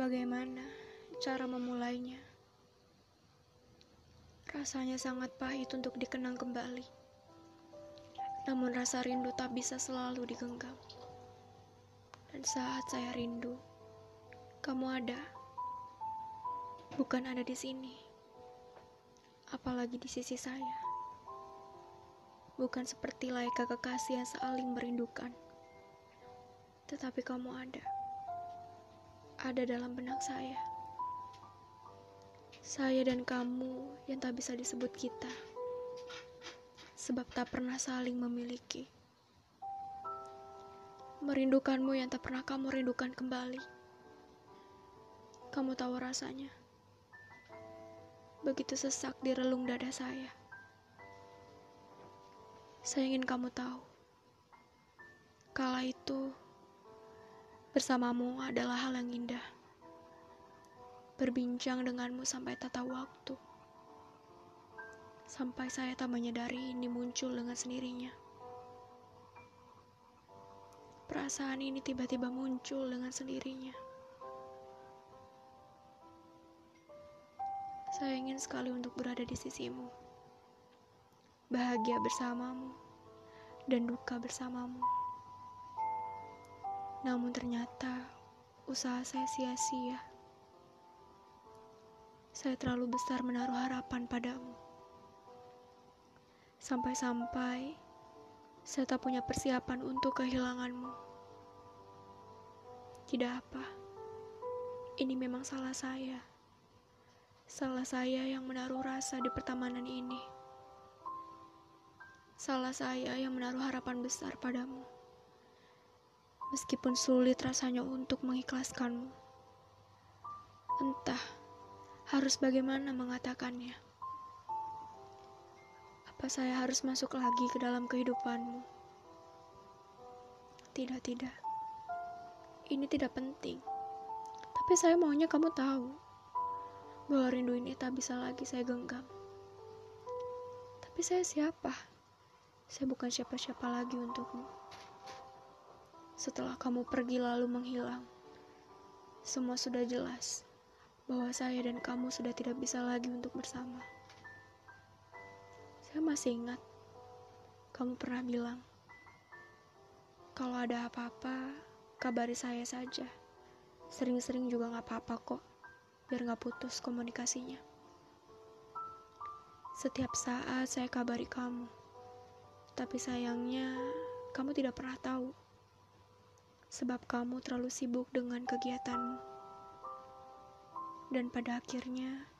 Bagaimana cara memulainya? Rasanya sangat pahit untuk dikenang kembali. Namun rasa rindu tak bisa selalu digenggam. Dan saat saya rindu, kamu ada. Bukan ada di sini. Apalagi di sisi saya. Bukan seperti layaknya kekasih yang saling merindukan. Tetapi kamu ada. Ada dalam benak saya. Saya dan kamu yang tak bisa disebut kita. Sebab tak pernah saling memiliki. Merindukanmu yang tak pernah kamu rindukan kembali. Kamu tahu rasanya. Begitu sesak di relung dada saya. Saya ingin kamu tahu. Kala itu, bersamamu adalah hal yang indah berbincang denganmu sampai tata waktu. Sampai saya tak menyadari ini muncul dengan sendirinya. Perasaan ini tiba-tiba muncul dengan sendirinya. Saya ingin sekali untuk berada di sisimu. Bahagia bersamamu dan duka bersamamu. Namun ternyata usaha saya sia-sia. Saya terlalu besar menaruh harapan padamu. Sampai-sampai saya tak punya persiapan untuk kehilanganmu. Tidak apa. Ini memang salah saya. Salah saya yang menaruh rasa di pertemanan ini. Salah saya yang menaruh harapan besar padamu. Meskipun sulit rasanya untuk mengikhlaskanmu. Entah harus bagaimana mengatakannya? Apa saya harus masuk lagi ke dalam kehidupanmu? Tidak, tidak. Ini tidak penting. Tapi saya maunya kamu tahu bahwa rindu ini tak bisa lagi saya genggam. Tapi saya siapa? Saya bukan siapa-siapa lagi untukmu. Setelah kamu pergi lalu menghilang, semua sudah jelas bahwa saya dan kamu sudah tidak bisa lagi untuk bersama. Saya masih ingat, kamu pernah bilang, kalau ada apa-apa, kabari saya saja. Sering-sering juga gak apa-apa kok, biar gak putus komunikasinya. Setiap saat saya kabari kamu, tapi sayangnya kamu tidak pernah tahu, sebab kamu terlalu sibuk dengan kegiatanmu. Dan pada akhirnya,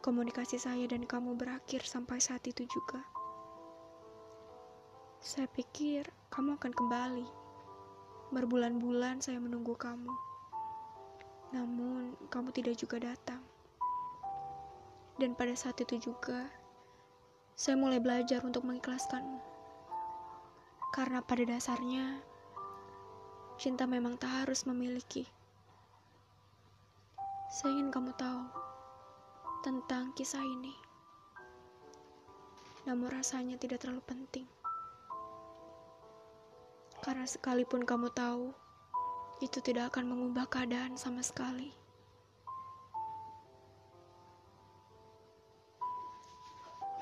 komunikasi saya dan kamu berakhir sampai saat itu juga. Saya pikir kamu akan kembali. Berbulan-bulan saya menunggu kamu. Namun, kamu tidak juga datang. Dan pada saat itu juga, saya mulai belajar untuk mengikhlaskanmu. Karena pada dasarnya, cinta memang tak harus memiliki. Saya ingin kamu tahu tentang kisah ini. Namun rasanya tidak terlalu penting. Karena sekalipun kamu tahu, itu tidak akan mengubah keadaan sama sekali.